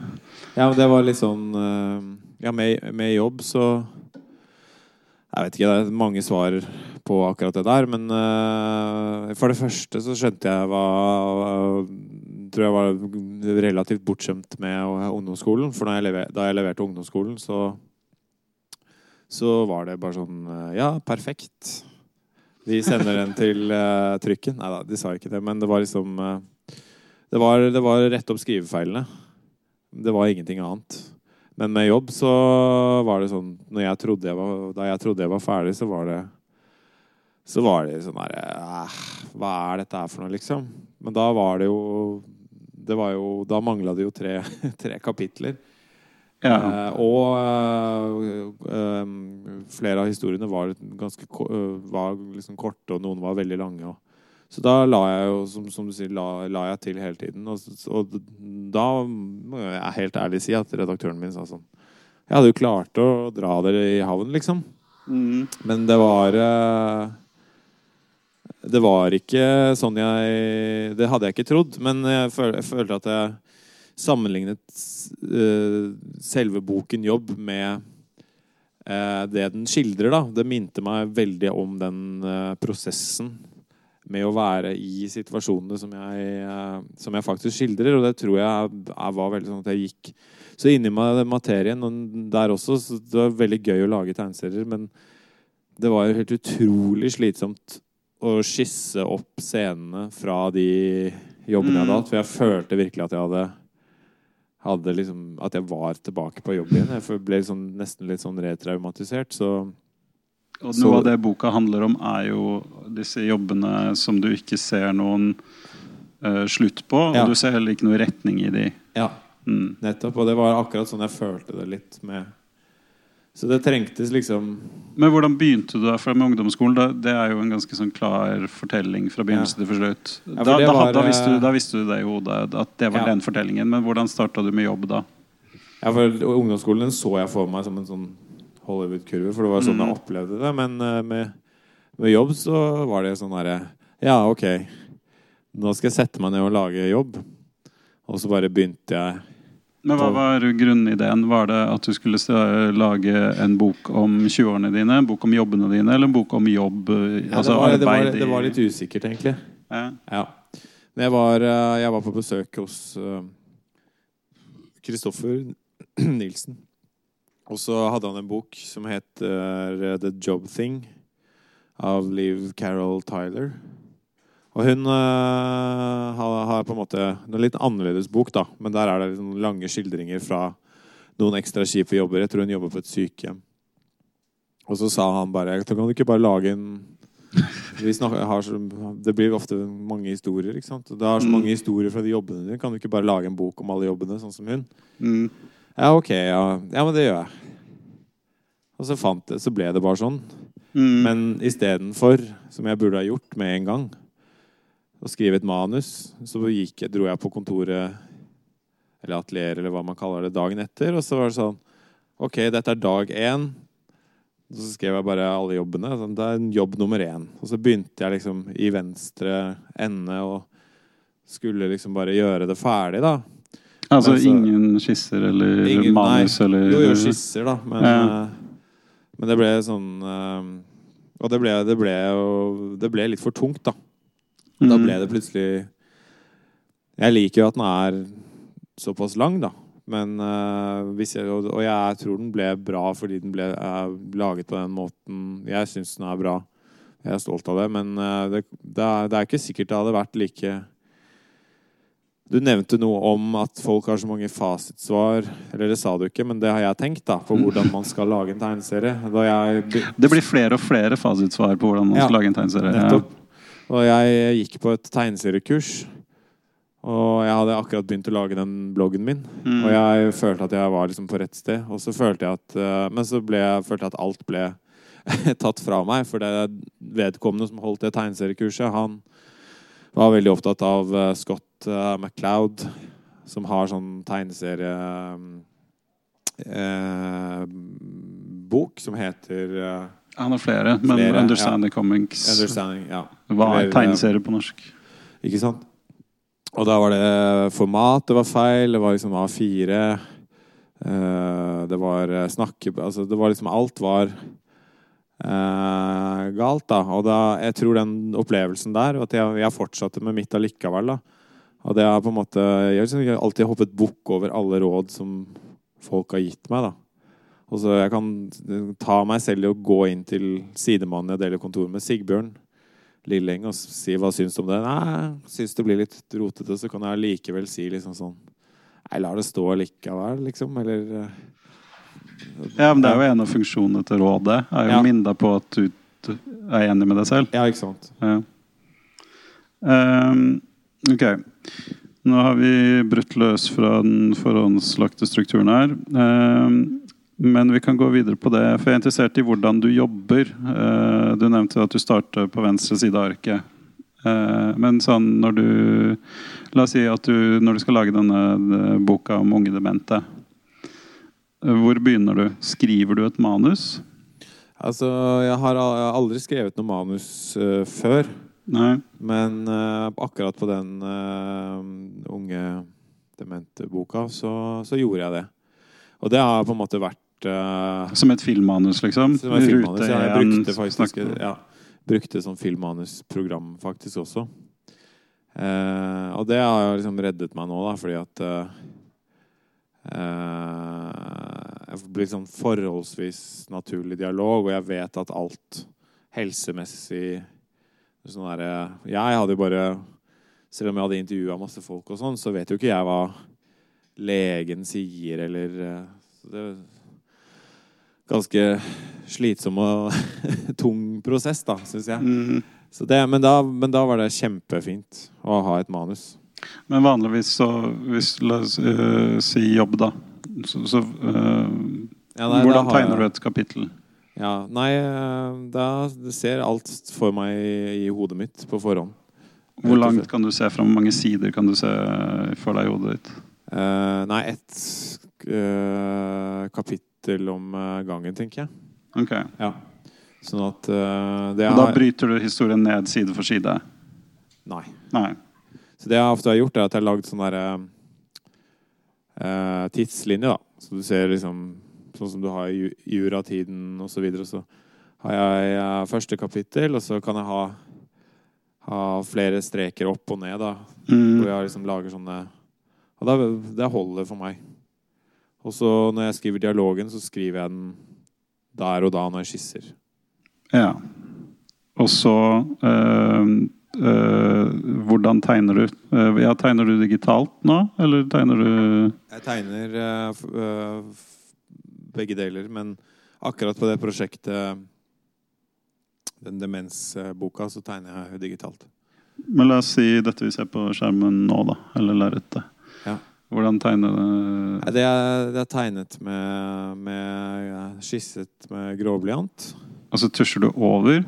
Ja, men det var litt sånn eh, Ja, med, med jobb så Jeg vet ikke, det er mange svar på akkurat det der, men uh, for det første så skjønte jeg hva Tror jeg var relativt bortskjemt med ungdomsskolen. For da jeg lever, da jeg leverte ungdomsskolen, så så var det bare sånn eh, Ja, perfekt. Vi sender den til uh, trykken. Nei da, de sa ikke det, men det var liksom uh, det var, det var rett opp skrivefeilene. Det var ingenting annet. Men med jobb så var det sånn jeg jeg var, Da jeg trodde jeg var ferdig, så var det Så var det sånn derre Hva er dette her for noe, liksom? Men da var det jo Det var jo Da mangla det jo tre, tre kapitler. Ja. Eh, og eh, eh, flere av historiene var ganske eh, var liksom korte, og noen var veldig lange. Og, så da la jeg jo, som, som du sier, la, la jeg til hele tiden. Og, og da må jeg helt ærlig si at redaktøren min sa sånn Jeg hadde jo klart å dra dere i havn, liksom. Mm. Men det var eh, Det var ikke sånn jeg Det hadde jeg ikke trodd. Men jeg, føl, jeg følte at jeg sammenlignet uh, selve boken 'Jobb' med uh, det den skildrer. da. Det minte meg veldig om den uh, prosessen med å være i situasjonene som jeg, som jeg faktisk skildrer. Og det tror jeg, jeg var veldig sånn at jeg gikk så inni meg den materien. Og der også, så det var veldig gøy å lage tegneserier, men det var jo helt utrolig slitsomt å skisse opp scenene fra de jobbene jeg hadde hatt. For jeg følte virkelig at jeg hadde hadde liksom At jeg var tilbake på jobb igjen. Jeg ble liksom, nesten litt sånn retraumatisert. Så Og Så- noe av det boka handler om, er jo disse jobbene som du ikke ser noen uh, slutt på, og du ser heller ikke noe retning i de. ja, Mm. nettopp. Og det var akkurat sånn jeg følte det litt med Så det trengtes liksom Men hvordan begynte du da for med ungdomsskolen? Det er jo en ganske sånn klar fortelling fra begynnelse til slutt. Ja, Da, da, da, visste du, eh, da visste du det i hodet, at det var Ja. den fortellingen. Men hvordan starta du med jobb da? Ja, for Ungdomsskolen så jeg for meg som en sånn Hollywood-kurve, for det var sånn Mm. jeg opplevde det. Men eh, med, med jobb så var det sånn herre Ja, OK, nå skal jeg sette meg ned og lage jobb. Og så bare begynte jeg Men hva var grunnideen? Var det at du skulle lage en bok om 20-årene dine? En bok om jobbene dine, eller en bok om jobb? eh, ja, altså det, var, det, var, det var litt usikkert, egentlig. ja. Ja. Jeg var, eh, jeg var på besøk hos Kristoffer Nilsen. Og så hadde han en bok som heter The Job Thing av Liv Carol Tyler. Og hun eh, har på en måte er en litt annerledes bok, da. Men der er det liksom lange skildringer fra noen ekstra kjipe jobber. Jeg tror hun jobber på et sykehjem. Og så sa han bare Kan du ikke bare lage en vi snakker, har det blir ofte mange historier. ikke sant? Og Det har så Mm. mange historier fra de jobbene dine. Kan du ikke bare lage en bok om alle jobbene, sånn som hun? Mm. Ja, ok. Ja, ja men det gjør jeg. Og så fant det, så ble det bare sånn. Mm. Men istedenfor, som jeg burde ha gjort med en gang, å skrive et manus, så gikk dro jeg på kontoret, eller atelier, eller hva man kaller det, dagen etter. Og så var det sånn Ok, dette er dag én. Og så skrev jeg bare alle jobbene. Sånn, det er jobb nummer én. Og så begynte jeg liksom i venstre ende og skulle liksom bare gjøre det ferdig, da. altså så- ingen skisser eller Ingen- manus nei. eller Jo, jo, skisser, da. Men, Ja. eh, men det ble sånn eh, Og det ble, det, ble jo, det ble litt for tungt, da. Da Mm. ble det plutselig Jeg liker jo at den er såpass lang, da. Men hvis jeg, og, og jeg tror den ble bra fordi den ble eh, laget på den måten Jeg syns den er bra. Jeg er stolt av det. Men eh, det, det, er, det er ikke sikkert det hadde vært like Du nevnte noe om at folk har så mange fasitsvar. Eller det sa du ikke, men det har jeg tenkt da på hvordan man skal lage en tegneserie. Da jeg Det blir flere og flere fasitsvar på hvordan man Ja, skal lage en tegneserie. Nettopp. Og jeg gikk på et tegneseriekurs. Og jeg hadde akkurat begynt å lage den bloggen min. Mm. Og jeg følte at jeg var liksom på rett sted. Og så følte jeg at eh, Men så jeg, følte jeg at alt ble tatt fra meg. For det vedkommende som holdt det tegneseriekurset, han var veldig opptatt av eh, Scott uh, MacLeod, som har sånn tegneserie eh, bok som heter eh, Han har flere, men Flere, Understanding Comics Understanding. Ja. Hva er tegneserie på norsk? Ikke sant? Og da var det format det var feil. Det var liksom A4. eh, det var eh, snakke... Altså, det var liksom Alt var uh, galt, da. Og da, jeg tror den opplevelsen der, og at jeg, jeg fortsatte med mitt allikevel, da. Og det har på en måte Jeg har liksom alltid hoppet bukk over alle råd som folk har gitt meg, da. Og så jeg kan ta meg selv i å gå inn til sidemannen jeg deler kontor med, Sigbjørn Lilleng, og si hva syns du om det. Nei, syns det blir litt rotete, så kan jeg likevel si liksom sånn Nei, la det stå likevel, liksom. Eller eh, Ja, men Det er jo en av funksjonene til rådet. Er jo Ja. minne deg på at du er enig med deg selv. Ja, ikke sant. Ja. Um, ok. Nå har vi brutt løs fra den forhåndslagte strukturen her. Ehm, men vi kan gå videre på det, for jeg er interessert i hvordan du jobber. Eh, du nevnte at du starter på venstre side av arket. Eh, men sånn når du La oss si at du når du skal lage denne eh, boka om unge demente. Hvor begynner du? Skriver du et manus? Altså, jeg har aldri skrevet noe manus før. Nei. Men akkurat på den unge demente-boka så, så gjorde jeg det. Og det har på en måte vært eh, Som et filmmanus, liksom? Som et filmmanus. Ja, jeg brukte faktisk ja, brukte som filmmanusprogram faktisk også. Eh, og det har liksom reddet meg nå, da, fordi at eh, eh, Jeg blir sånn forholdsvis naturlig dialog, og jeg vet at alt helsemessig sånn der, Jeg hadde jo bare Selv om jeg hadde intervjua masse folk og sånn, så vet jo ikke jeg hva legen sier, eller eh, så Det ganske slitsom og tung prosess, da, syns jeg. Mm. Så det, men, da, men da var det kjempefint å ha et manus. Men vanligvis så hvis, La oss uh, si jobb, da. Så, så uh, Ja, nei, Hvordan tegner jeg- du et kapittel? Ja, nei, eh, da ser alt for meg i, i hodet mitt på forhånd. Hvor langt kan du se fram? Hvor mange sider kan du se for deg i hodet ditt? Uh, nei, ett eh, kapittel om eh, gangen, tenker jeg. Ok, Ja. Sånn at uh, det Og da bryter du historien ned side for side? Nei. Nei. Så det jeg ofte har gjort, er at jeg har lagd sånn derre uh, tidslinje, da. Så du ser liksom Sånn som du har i ju- juratiden osv. Så, videre, så har jeg uh, første kapittel, og så kan jeg ha, ha flere streker opp og ned, da. Hvor Mm. jeg liksom lager sånne Og det, det holder for meg. Og så når jeg skriver dialogen, så skriver jeg den der og da når jeg skisser. Ja. Og så øh, øh, Hvordan tegner du? Øh, ja, tegner du digitalt nå, eller tegner du Jeg tegner eh, eh, f begge deler, men akkurat på det prosjektet, den demensboka, så tegner jeg digitalt. Men la oss si dette vi ser på skjermen nå, da. Eller lerretet. Ja. Hvordan tegner det? Nei, Det er, det er tegnet med, med Skisset med gråblyant. Altså tusjer du over?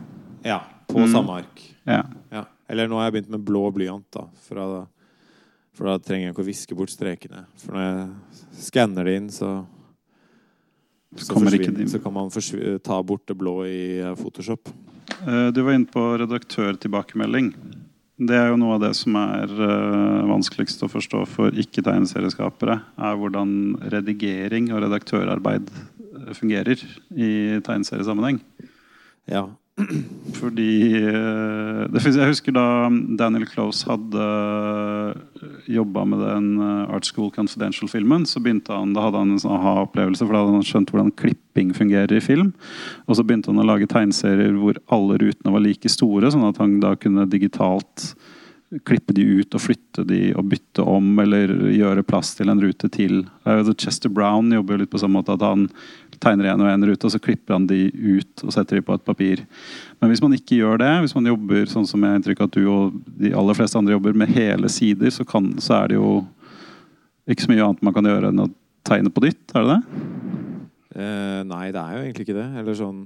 Ja, på Mm. samme ark. Ja. Ja. Eller nå har jeg begynt med blå blyant, da. For da, for da trenger jeg ikke å viske bort strekene. For når jeg skanner det inn, så Så så kan man ta bort det blå i Photoshop. Eh, Du var inne på redaktørtilbakemelding. Det er jo noe av det som er uh, vanskeligst å forstå for ikke-tegneserieskapere. Er hvordan redigering og redaktørarbeid eh, fungerer i tegneseriesammenheng. Ja. Fordi eh, Jeg husker da Daniel Close hadde jobba med den eh, Art School Confidential-filmen, så begynte han, da hadde han en sånn aha-opplevelse, for da hadde han skjønt hvordan klipping fungerer i film. Og så begynte han å lage tegneserier hvor alle rutene var like store, sånn at han da kunne digitalt klippe de ut og flytte de og bytte om eller gjøre plass til en rute til. Eh, Chester Brown jobber jo litt på samme måte at han tegner en og en rute, og så klipper han de ut og setter de på et papir. Men hvis man ikke gjør det, hvis man jobber sånn som jeg har inntrykk av at du og de aller fleste andre jobber med hele sider, så, kan, så er det jo ikke så mye annet man kan gjøre enn å tegne på nytt, er det det? Uh, nei, det er jo egentlig ikke det. Eller sånn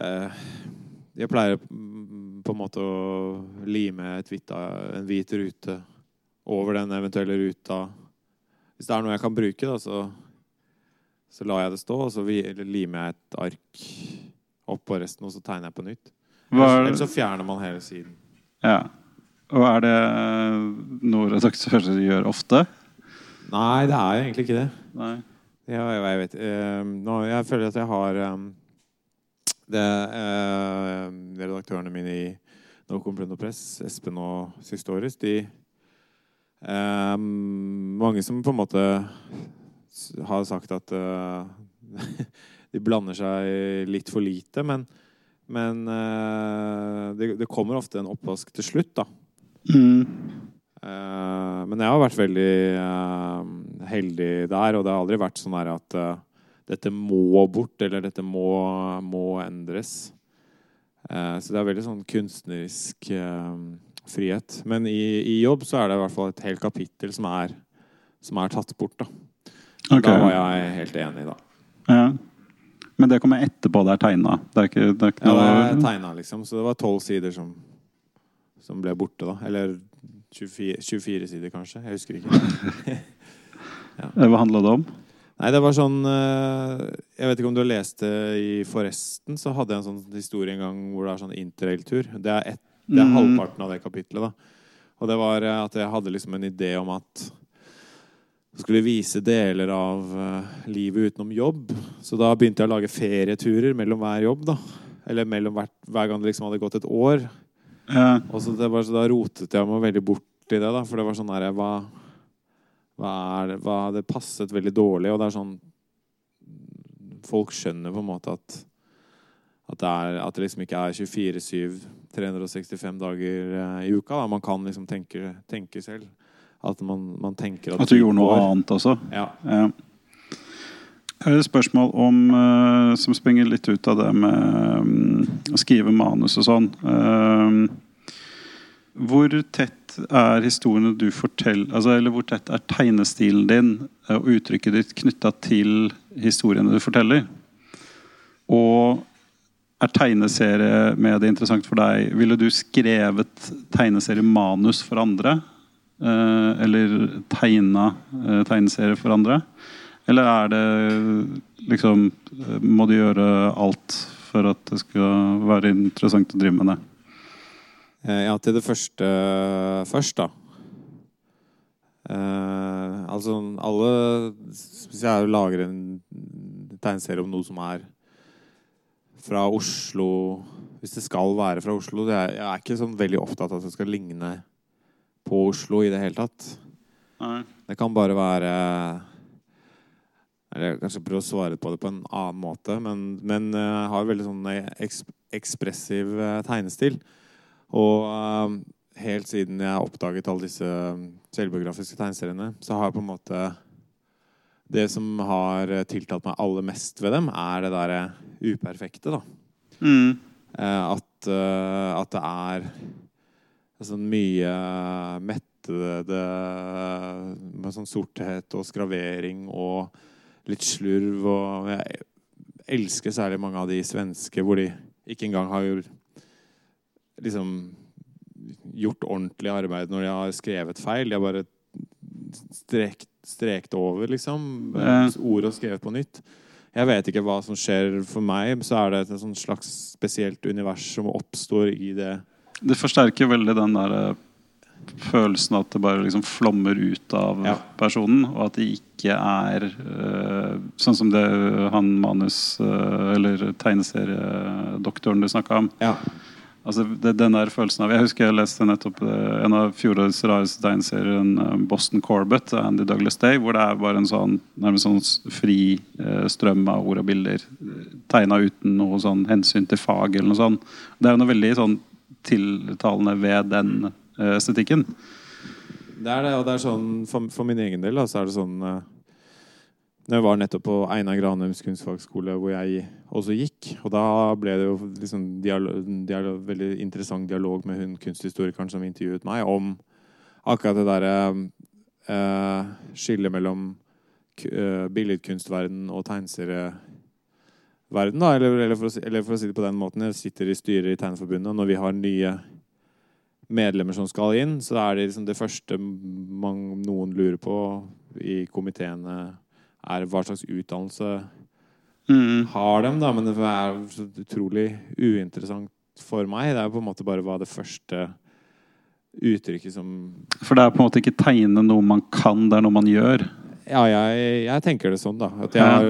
uh, Jeg pleier på en måte å lime et hvitt, en hvit rute over den eventuelle ruta. Hvis det er noe jeg kan bruke, da, så, så lar jeg det stå, og så limer jeg et ark oppå resten, og så tegner jeg på nytt. Er, ellers så fjerner man hele siden. ja. Og er det noe redaktører gjør ofte? Nei, det er jo egentlig ikke det. Nei. Ja, jeg, jeg vet eh, nå, Jeg føler at jeg har um, det, eh, Redaktørene mine i No og Press, Espen og Sistoris, de eh, Mange som på en måte har sagt at eh, de blander seg litt for lite, men, men eh, det, det kommer ofte en oppvask til slutt, da. Mm. Eh, men jeg har vært veldig eh, heldig der, og det har aldri vært sånn at dette må bort, eller dette må, må endres. Eh, så det er veldig sånn kunstnerisk eh, frihet. Men i, i jobb så er det i hvert fall et helt kapittel som er, som er tatt bort. Da. Okay. da var jeg helt enig, da. Ja. Men det kommer etterpå det er tegna? Det er ikke, det er ikke Ja, det er tegna, liksom. Så det var tolv sider som, som ble borte, da. Eller 24, 24 sider, kanskje. Jeg husker ikke. ja. Hva handla det om? Nei, det var sånn eh, Jeg vet ikke om du har lest det i Forresten, så hadde jeg en sånn historie en gang hvor det er sånn interrail-tur. Det er, det er Mm. halvparten av det kapitlet, da. Og det var eh, at jeg hadde liksom en idé om at jeg skulle vise deler av eh, livet utenom jobb. Så da begynte jeg å lage ferieturer mellom hver jobb, da. Eller mellom hvert, hver gang det liksom hadde gått et år. Ja. Og så, det var, så da rotet jeg meg veldig bort i det, da. For det var sånn der hva, hva er det, hva, det passet veldig dårlig, og det er sånn Folk skjønner på en måte at at det, er, at det liksom ikke er 24-7 365 dager eh, i uka. Da. Man kan liksom tenke, tenke selv. At man, man tenker at At du gjorde noe går. annet også? Ja. Ja. Jeg har et spørsmål om, eh, som springer litt ut av det med mm, å skrive manus og sånn. Eh, hvor tett er historiene du forteller altså, Eller hvor tett er tegnestilen din eh, og uttrykket ditt knytta til historiene du forteller? Og er tegneseriemediet interessant for deg? Ville du skrevet tegneseriemanus for andre? Eh, eller tegna eh, tegneserier for andre? Eller er det liksom Må du gjøre alt for at det skal være interessant å drive med det? Eh, Ja, til det første først, da. Eh, altså alle Hvis jeg lager en tegneserie om noe som er fra Oslo Hvis det skal være fra Oslo det er, Jeg er ikke sånn veldig opptatt av at det skal ligne på Oslo i det hele tatt. Nei. Det kan bare være Eller jeg kanskje prøve å svare på det på en annen måte, men, men eh, jeg har veldig sånn eksp ekspressiv eh, tegnestil. Og eh, helt siden jeg oppdaget alle disse eh, selvbiografiske tegneseriene, så har jeg på en måte Det som har eh, tiltalt meg aller mest ved dem, er det derre uperfekte, da. Mm. Eh, at, eh, at det er sånn mye mettede med sånn sorthet og skravering og litt slurv. Og jeg elsker særlig mange av de svenske hvor de ikke engang har gjort, liksom, gjort ordentlig arbeid når de har skrevet feil. De har bare strekt, strekt over, liksom. Ja. Ord og skrevet på nytt. Jeg vet ikke hva som skjer for meg, så er det et sånn slags spesielt univers som oppstår i det. Det forsterker veldig den der eh, følelsen at det bare liksom flommer ut av Ja. personen, og at det ikke er uh, sånn som det han manus- uh, eller tegneseriedoktoren du snakka om. Ja. Altså det, den der følelsen av Jeg husker jeg leste nettopp eh, en av fjorårets rareste tegneserier, eh, Boston Corbett, av Andy Douglas Day, hvor det er bare en sånn nærmest sånn fri eh, strøm av ord og bilder tegna uten noe sånn hensyn til fag eller noe sånt. Det er jo noe veldig sånn tiltalende ved den estetikken. Det er det, og det er sånn for, for min egen del da, så er det sånn jeg var nettopp på Einar Granheims kunstfagskole, hvor jeg også gikk, og da ble det jo liksom dialog, dialog, veldig interessant dialog med hun kunsthistorikeren som intervjuet meg, om akkurat det derre eh, skillet mellom eh, billedkunstverden og tegneserieverden. Eller, eller, for å eller for å si det på den måten, jeg sitter i styret i Tegneforbundet, og når vi har nye medlemmer som skal inn, så er det liksom det første man, noen lurer på i komiteene, er hva slags utdannelse Mm. har dem, da. Men det er utrolig uinteressant for meg. Det er på en måte bare hva det første uttrykket som For det er på en måte ikke tegne noe man kan, det er noe man gjør. Ja, jeg, jeg tenker det sånn, da. At jeg har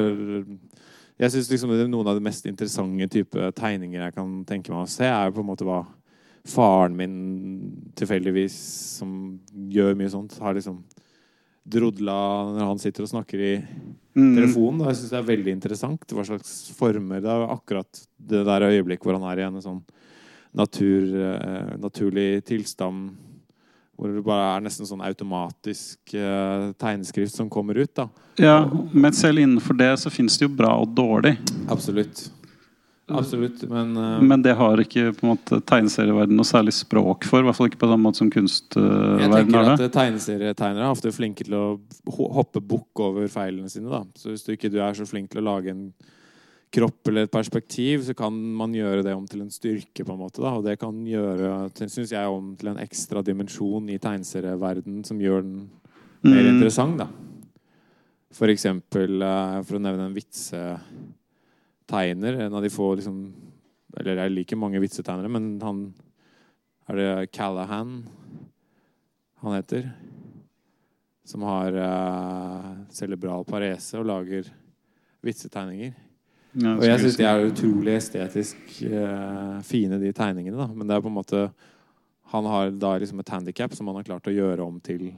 Jeg syns liksom det er noen av de mest interessante type tegninger jeg kan tenke meg å se, er på en måte hva faren min tilfeldigvis, som gjør mye sånt, har liksom drodla når han sitter og snakker i Mm. telefonen. Da. Jeg syns det er veldig interessant hva slags former Det er akkurat det der øyeblikk hvor han er i en sånn natur, uh, naturlig tilstand hvor det bare er nesten sånn automatisk uh, tegneskrift som kommer ut. da. Ja, men selv innenfor det så fins det jo bra og dårlig. Absolutt. Absolutt, men uh, Men det har ikke på en måte tegneserieverden noe særlig språk for. I hvert fall ikke på samme måte som jeg kunstverden tenker har at det. eh, tegneserietegnere er ofte flinke til å hoppe bukk over feilene sine. da. Så hvis du ikke du er så flink til å lage en kropp eller et perspektiv, så kan man gjøre det om til en styrke. på en måte da. Og det kan gjøre, synes jeg, om til en ekstra dimensjon i tegneserieverden som gjør den mer Mm. interessant. da. For eksempel, eh, for å nevne en vitsetegner En av de få liksom Eller jeg liker mange vitsetegnere, men han Er det Callahan han heter? Som har uh, cerebral parese og lager vitsetegninger. Ja, Og jeg syns de er utrolig estetisk uh, fine, de tegningene. da Men det er på en måte Han har da liksom et handikap som han har klart å gjøre om til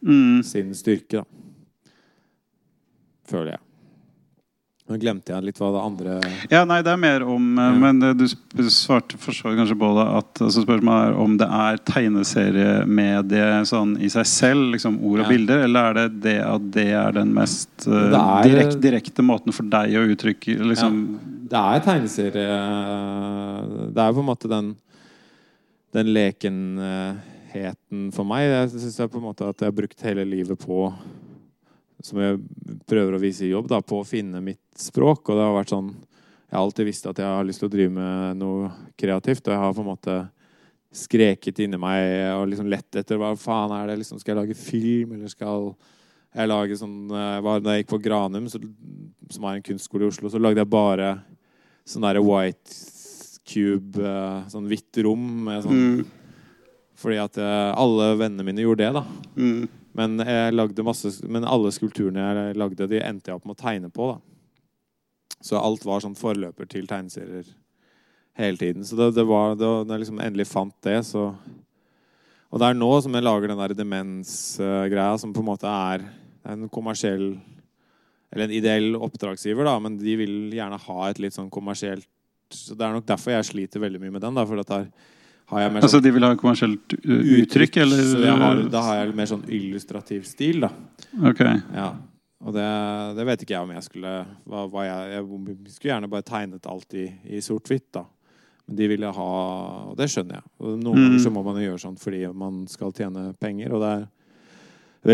mm. sin styrke, da. Føler jeg. Nå glemte jeg litt hva det andre Ja, nei, det er mer om eh, Ja. Men eh, du svarte for så vidt kanskje på det at altså Spørsmålet er om det er tegneseriemedie sånn i seg selv, liksom ord og Ja. bilder, eller er det det at det er den mest uh, er- direkt, direkte måten for deg å uttrykke liksom Det er tegneserie Det er på en måte den Den lekenheten for meg. Jeg syns på en måte at jeg har brukt hele livet på Som jeg prøver å vise i jobb, da, på å finne mitt språk. Og det har vært sånn Jeg har alltid visst at jeg har lyst til å drive med noe kreativt, og jeg har på en måte skreket inni meg og liksom lett etter hva faen er det liksom, Skal jeg lage film, eller skal jeg lage sånn eh, Da jeg gikk på Granum, så, som er en kunstskole i Oslo, så lagde jeg bare sånn derre white cube, eh, sånn hvitt rom med sånn mm, Fordi at eh, alle vennene mine gjorde det, da. mm, Men, jeg lagde masse, men alle skulpturene jeg lagde, de endte jeg opp med å tegne på. da. Så alt var sånn forløper til tegneserier hele tiden. Så det, det var, det, når jeg liksom endelig fant det, så Og det er nå som jeg lager den der demensgreia, som på en måte er en kommersiell Eller en ideell oppdragsgiver, da, men de vil gjerne ha et litt sånn kommersielt Så det er nok derfor jeg sliter veldig mye med den. da, for at der Altså sånn de vil ha kommersielt uh, uttrykk, eller så jeg har, da har jeg mer sånn illustrativ stil, da. Ok. Ja. Og det, det vet ikke jeg om jeg skulle hva, hva jeg, jeg skulle gjerne bare tegnet alt i, i sort-hvitt, da. Men de ville ha Og det skjønner jeg. Og noen Mm. ganger så må man jo gjøre sånn fordi man skal tjene penger, og det er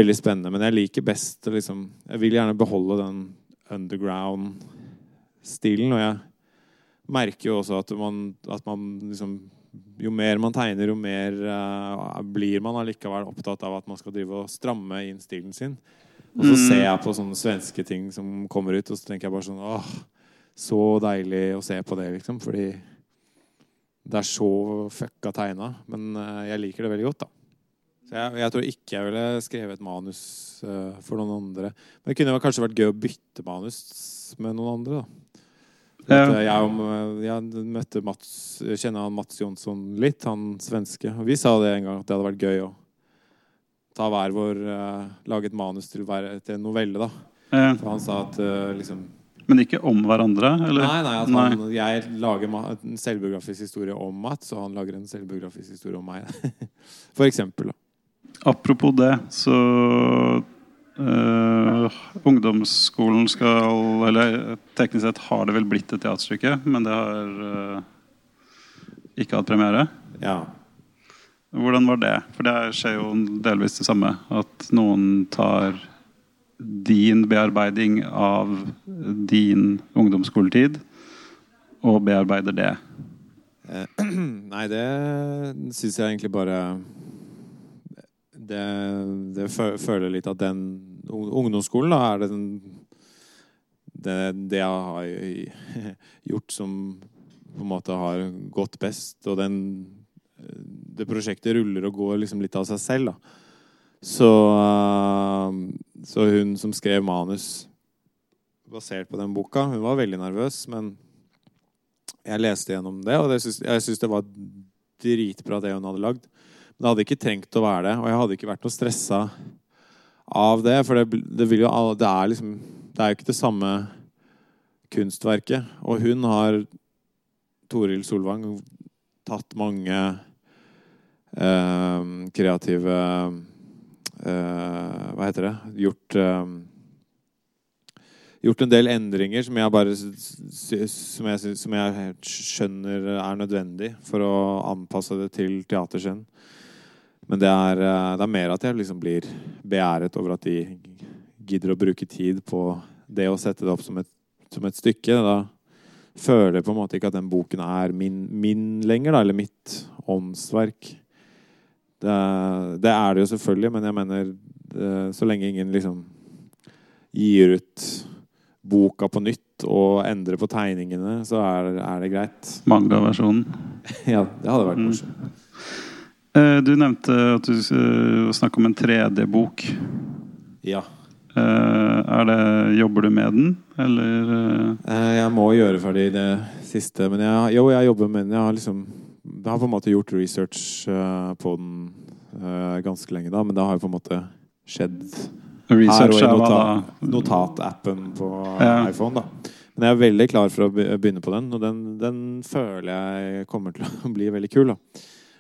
veldig spennende. Men jeg liker best liksom Jeg vil gjerne beholde den underground-stilen, og jeg merker jo også at man, at man liksom jo mer man tegner, jo mer uh, blir man allikevel opptatt av at man skal drive og stramme inn stilen sin. Og så Mm. ser jeg på sånne svenske ting som kommer ut, og så tenker jeg bare sånn åh, så deilig å se på det, liksom. Fordi det er så fucka tegna. Men uh, jeg liker det veldig godt, da. Så jeg, jeg tror ikke jeg ville skrevet et manus uh, for noen andre. Men det kunne kanskje vært gøy å bytte manus med noen andre, da. Eh, jeg, om, jeg møtte Mats, jeg kjenner han Mats Jonsson litt, han svenske. Og vi sa det en gang at det hadde vært gøy å ta hver vår eh, Lage et manus til, hver, til en novelle, da. For han sa at eh, liksom men ikke om hverandre, eller? Nei, nei, at Nei. han, jeg lager en selvbiografisk historie om Mats, og han lager en selvbiografisk historie om meg. For eksempel. Da. Apropos det, så øh, Ungdomsskolen skal Eller teknisk sett har det vel blitt et teaterstykke, men det har uh, ikke hatt premiere. Ja. Hvordan var det? For det skjer jo delvis det samme. At noen tar din bearbeiding av din ungdomsskoletid og bearbeider det. Uh, Nei, det syns jeg egentlig bare Det, det føler litt at den ungdomsskolen da, er det den det, det jeg har gjort som på en måte har gått best, og den det prosjektet ruller og går liksom litt av seg selv, da. Så, eh, så hun som skrev manus basert på den boka, hun var veldig nervøs, men jeg leste gjennom det, og det synes, jeg syns det var dritbra det hun hadde lagd. Men det hadde ikke trengt å være det, og jeg hadde ikke vært noe stressa av det. For det, det, jo, det er liksom Det er jo ikke det samme kunstverket. Og hun har, Toril Solvang, tatt mange eh, kreative eh, Hva heter det? Gjort eh, gjort en del endringer som jeg bare som jeg, som jeg skjønner er nødvendig for å anpasse det til teaterscenen. Men det er, eh, det er mer at jeg liksom blir beæret over at de gidder å bruke tid på det å sette det opp som et, som et stykke. Da føler jeg på en måte ikke at den boken er min, min lenger, da, eller mitt åndsverk. Det, det er det jo selvfølgelig, men jeg mener eh, så lenge ingen liksom gir ut boka på nytt og endrer på tegningene, så er, er det greit. Mangaversjonen. Ja, det hadde vært Mm. morsomt. Eh, Du nevnte at du uh, snakket om en 3D-bok. Ja. Eh, er det, jobber du med den, eller eh, Eh, Jeg må gjøre ferdig det siste, men jeg, jo, jeg jobber med den. Jeg har liksom jeg har på en måte gjort research eh, på den eh, ganske lenge, da, men det har jo på en måte skjedd her og i notatappen på Ja. iPhone. da. Men jeg er veldig klar for å begynne på den, og den, den føler jeg kommer til å bli veldig kul da.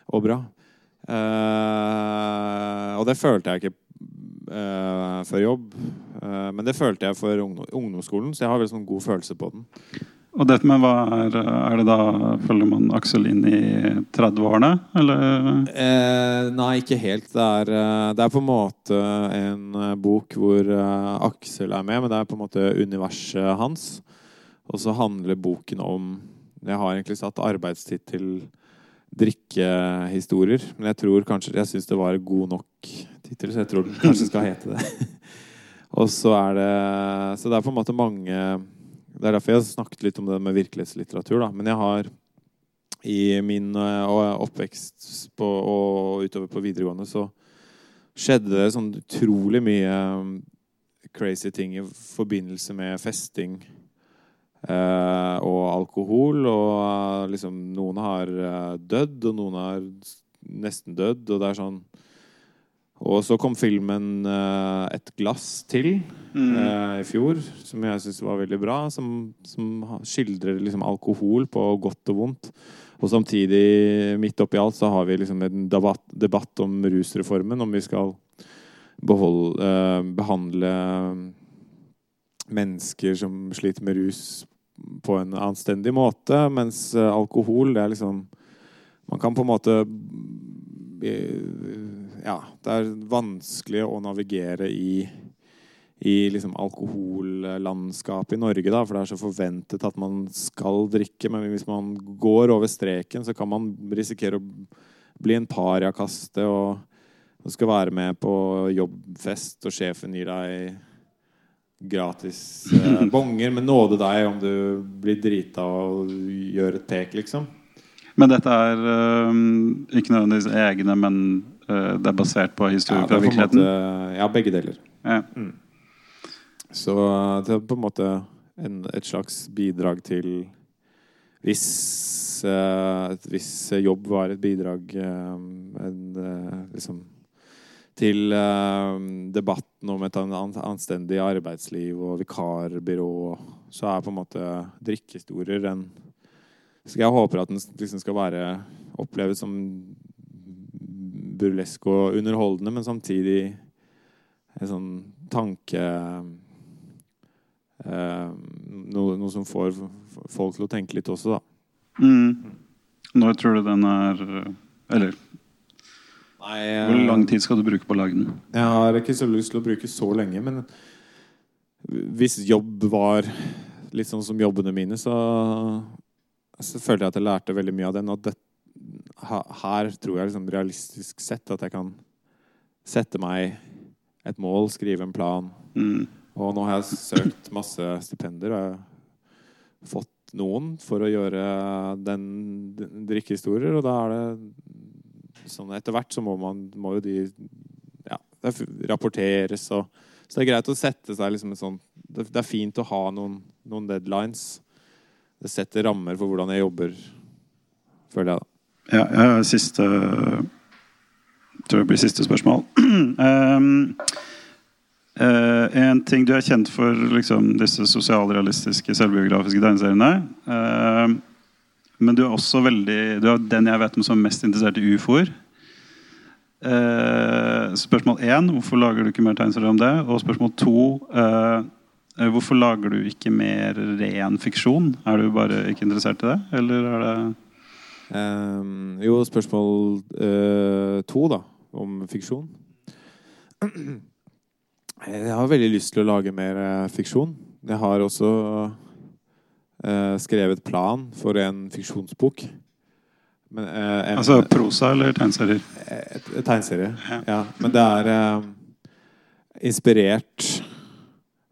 og bra. Eh, og det følte jeg ikke uh, før jobb, Uh, men det følte jeg for ungdom, ungdomsskolen, så jeg har vel sånn god følelse på den. Og dette med hva er, er det da Følger man Aksel inn i 30-årene, eller? Nei, ikke helt. Det er, det er på en måte en bok hvor Aksel er med, men det er på en måte universet hans. Og så handler boken om Jeg har egentlig satt arbeidstittel drikkehistorier. Men jeg tror kanskje Jeg syns det var god nok tittel, så jeg tror den kanskje skal hete det. Og så er det Så det er på en måte mange Det er derfor jeg har snakket litt om det med virkelighetslitteratur, da. Men jeg har i min eh, oppvekst på, og utover på videregående så skjedde det sånn utrolig mye um, crazy ting i forbindelse med festing og alkohol. Og eh, liksom noen har eh, dødd, og noen har nesten dødd, og det er sånn Og så kom filmen uh, 'Et glass til' eh, i fjor, som jeg syns var veldig bra. Som, som skildrer liksom alkohol på godt og vondt. Og samtidig, midt oppi alt, så har vi liksom en debatt, debatt om rusreformen. Om vi skal beholde, uh, behandle mennesker som sliter med rus, på en anstendig måte. Mens eh, alkohol, det er liksom Man kan på en måte eh, Ja, det er vanskelig å navigere i i liksom alkohollandskapet i Norge, da, for det er så forventet at man skal drikke. Men hvis man går over streken, så kan man risikere å bli en pariakaste og, og skal være med på jobbfest, og sjefen gir deg gratis eh, bonger, men nåde deg om du blir drita og gjør et tek, liksom. Men dette er øhm, ikke nødvendigvis egne, men øh, det er basert på historie Ja, fra virkeligheten? måte, ja, begge deler. Ja. Så det er på en måte en, et slags bidrag til Hvis eh, hvis jobb var et bidrag eh, en, eh, liksom, til eh, debatten med et anstendig arbeidsliv og vikarbyrå, så er på en måte drikkehistorier en Så jeg håper at den liksom skal være oppleves som burlesk og underholdende, men samtidig en sånn tanke eh, noe, noe som får folk til å tenke litt også, da. Mm. Når tror du den er øh, Eller Nei, hvor lang tid skal du bruke på å lage den? Jeg har ikke så lyst til å bruke så lenge, men hvis jobb var litt sånn som jobbene mine, så, så følte jeg at jeg lærte veldig mye av den. Og det, her tror jeg liksom realistisk sett at jeg kan sette meg et mål, skrive en plan. Mm. Og nå har jeg søkt masse stipender, og jeg har fått noen for å gjøre den, den drikkehistorier, og da er det sånn etter hvert så må man må jo de ja, det er rapporteres og Så det er greit å sette seg liksom en sånn Det, det er fint å ha noen, noen deadlines. Det setter rammer for hvordan jeg jobber, føler jeg, da. Ja, ja siste Tror det blir siste spørsmål. um, Uh, en ting du er kjent for liksom, disse sosialrealistiske, selvbiografiske tegneseriene. Eh, men du er også veldig Du er den jeg vet om som er mest interessert i ufoer. Eh, spørsmål én hvorfor lager du ikke mer tegneserier om det? Og spørsmål to eh, hvorfor lager du ikke mer ren fiksjon? Er du bare ikke interessert i det, eller er det um, jo, spørsmål uh, to, da, om fiksjon. Jeg har veldig lyst til å lage mer uh, fiksjon. Jeg har også eh, skrevet plan for en fiksjonsbok. Men, uh, en, Altså prosa eller tegneserier? et tegneserie. Ja. Ja. Men det er uh, inspirert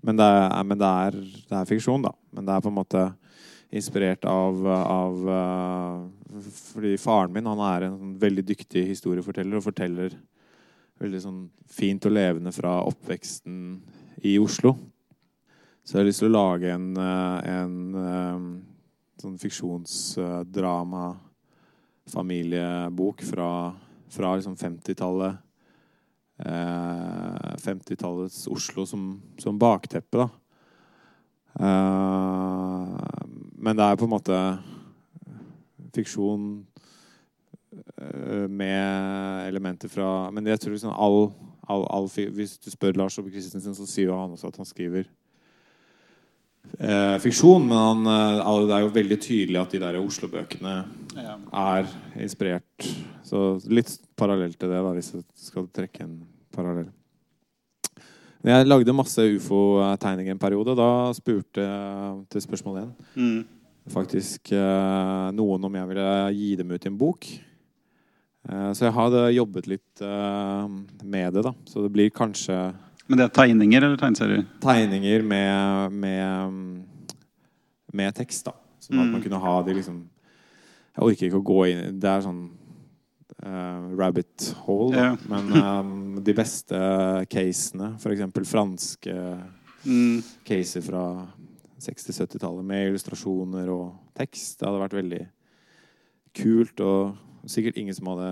Men, det er, men det, er, det er fiksjon, da. Men det er på en måte inspirert av, av eh, Fordi faren min han er en sånn veldig dyktig historieforteller og forteller veldig sånn fint og levende fra oppveksten i Oslo. Så jeg har lyst til å lage en, eh, en eh, sånn fiksjonsdrama familiebok fra, fra liksom 50-tallet. Eh, 50-tallets Oslo som, som bakteppe, da. Eh, men det er på en måte fiksjon eh, med elementer fra Men jeg tror liksom all, all, all Hvis du spør Lars Ove Christensen, så sier jo han også at han skriver eh, fiksjon. Men han, eh, det er jo veldig tydelig at de der Oslo-bøkene er inspirert. Så litt parallelt til det, da, hvis jeg skal trekke en parallell. Når jeg lagde masse ufo-tegninger en periode. Da spurte jeg til spørsmål én Mm. faktisk eh, noen om jeg ville gi dem ut i en bok. Eh, så jeg hadde jobbet litt eh, med det, da. Så det blir kanskje Men det er tegninger eller tegneserier? tegninger med, med, mm, med tekst, da. Sånn at Mm. man kunne ha de liksom Jeg orker ikke å gå inn Det er sånn uh, rabbit hole, da. Yeah. Men um, de beste casene, f.eks. franske Mm. caser fra 60-70-tallet med illustrasjoner og tekst. Det hadde vært veldig kult, og sikkert ingen som hadde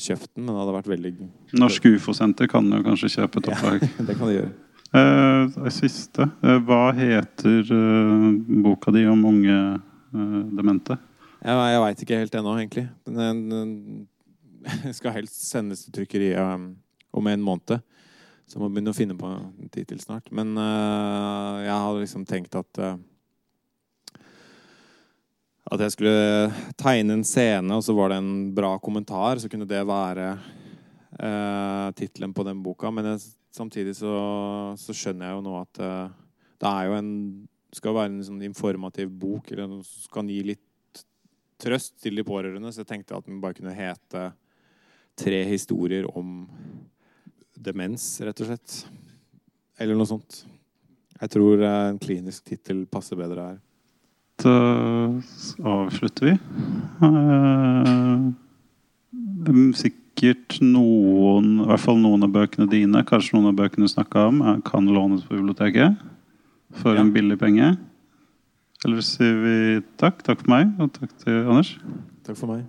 kjøpt den, men det hadde vært veldig Norsk ufo-senter kan jo kanskje kjøpe et opplag. Det kan de gjøre. Eh, siste. Eh, hva heter eh, boka di om unge eh, demente? Jeg, jeg veit ikke helt ennå, egentlig. Den, den skal helst sendes til trykkeriet um, om en måned. Så jeg må begynne å finne på en tittel snart. Men uh, jeg hadde liksom tenkt at uh, At jeg skulle tegne en scene, og så var det en bra kommentar. Så kunne det være eh, tittelen på den boka. Men jeg, samtidig så, så skjønner jeg jo nå at eh, det er jo en skal være en sånn informativ bok, eller noe som kan gi litt trøst til de pårørende. Så jeg tenkte at den bare kunne hete tre historier om demens, rett og slett. Eller noe sånt. Jeg tror eh, en klinisk tittel passer bedre her. Da avslutter vi. Eh, sikkert noen, i hvert fall noen av bøkene dine, kanskje noen av bøkene du snakka om, eh, kan lånes på biblioteket for Ja. en billig penge. Eller sier vi takk. Takk for meg, og takk til Anders. Takk for meg.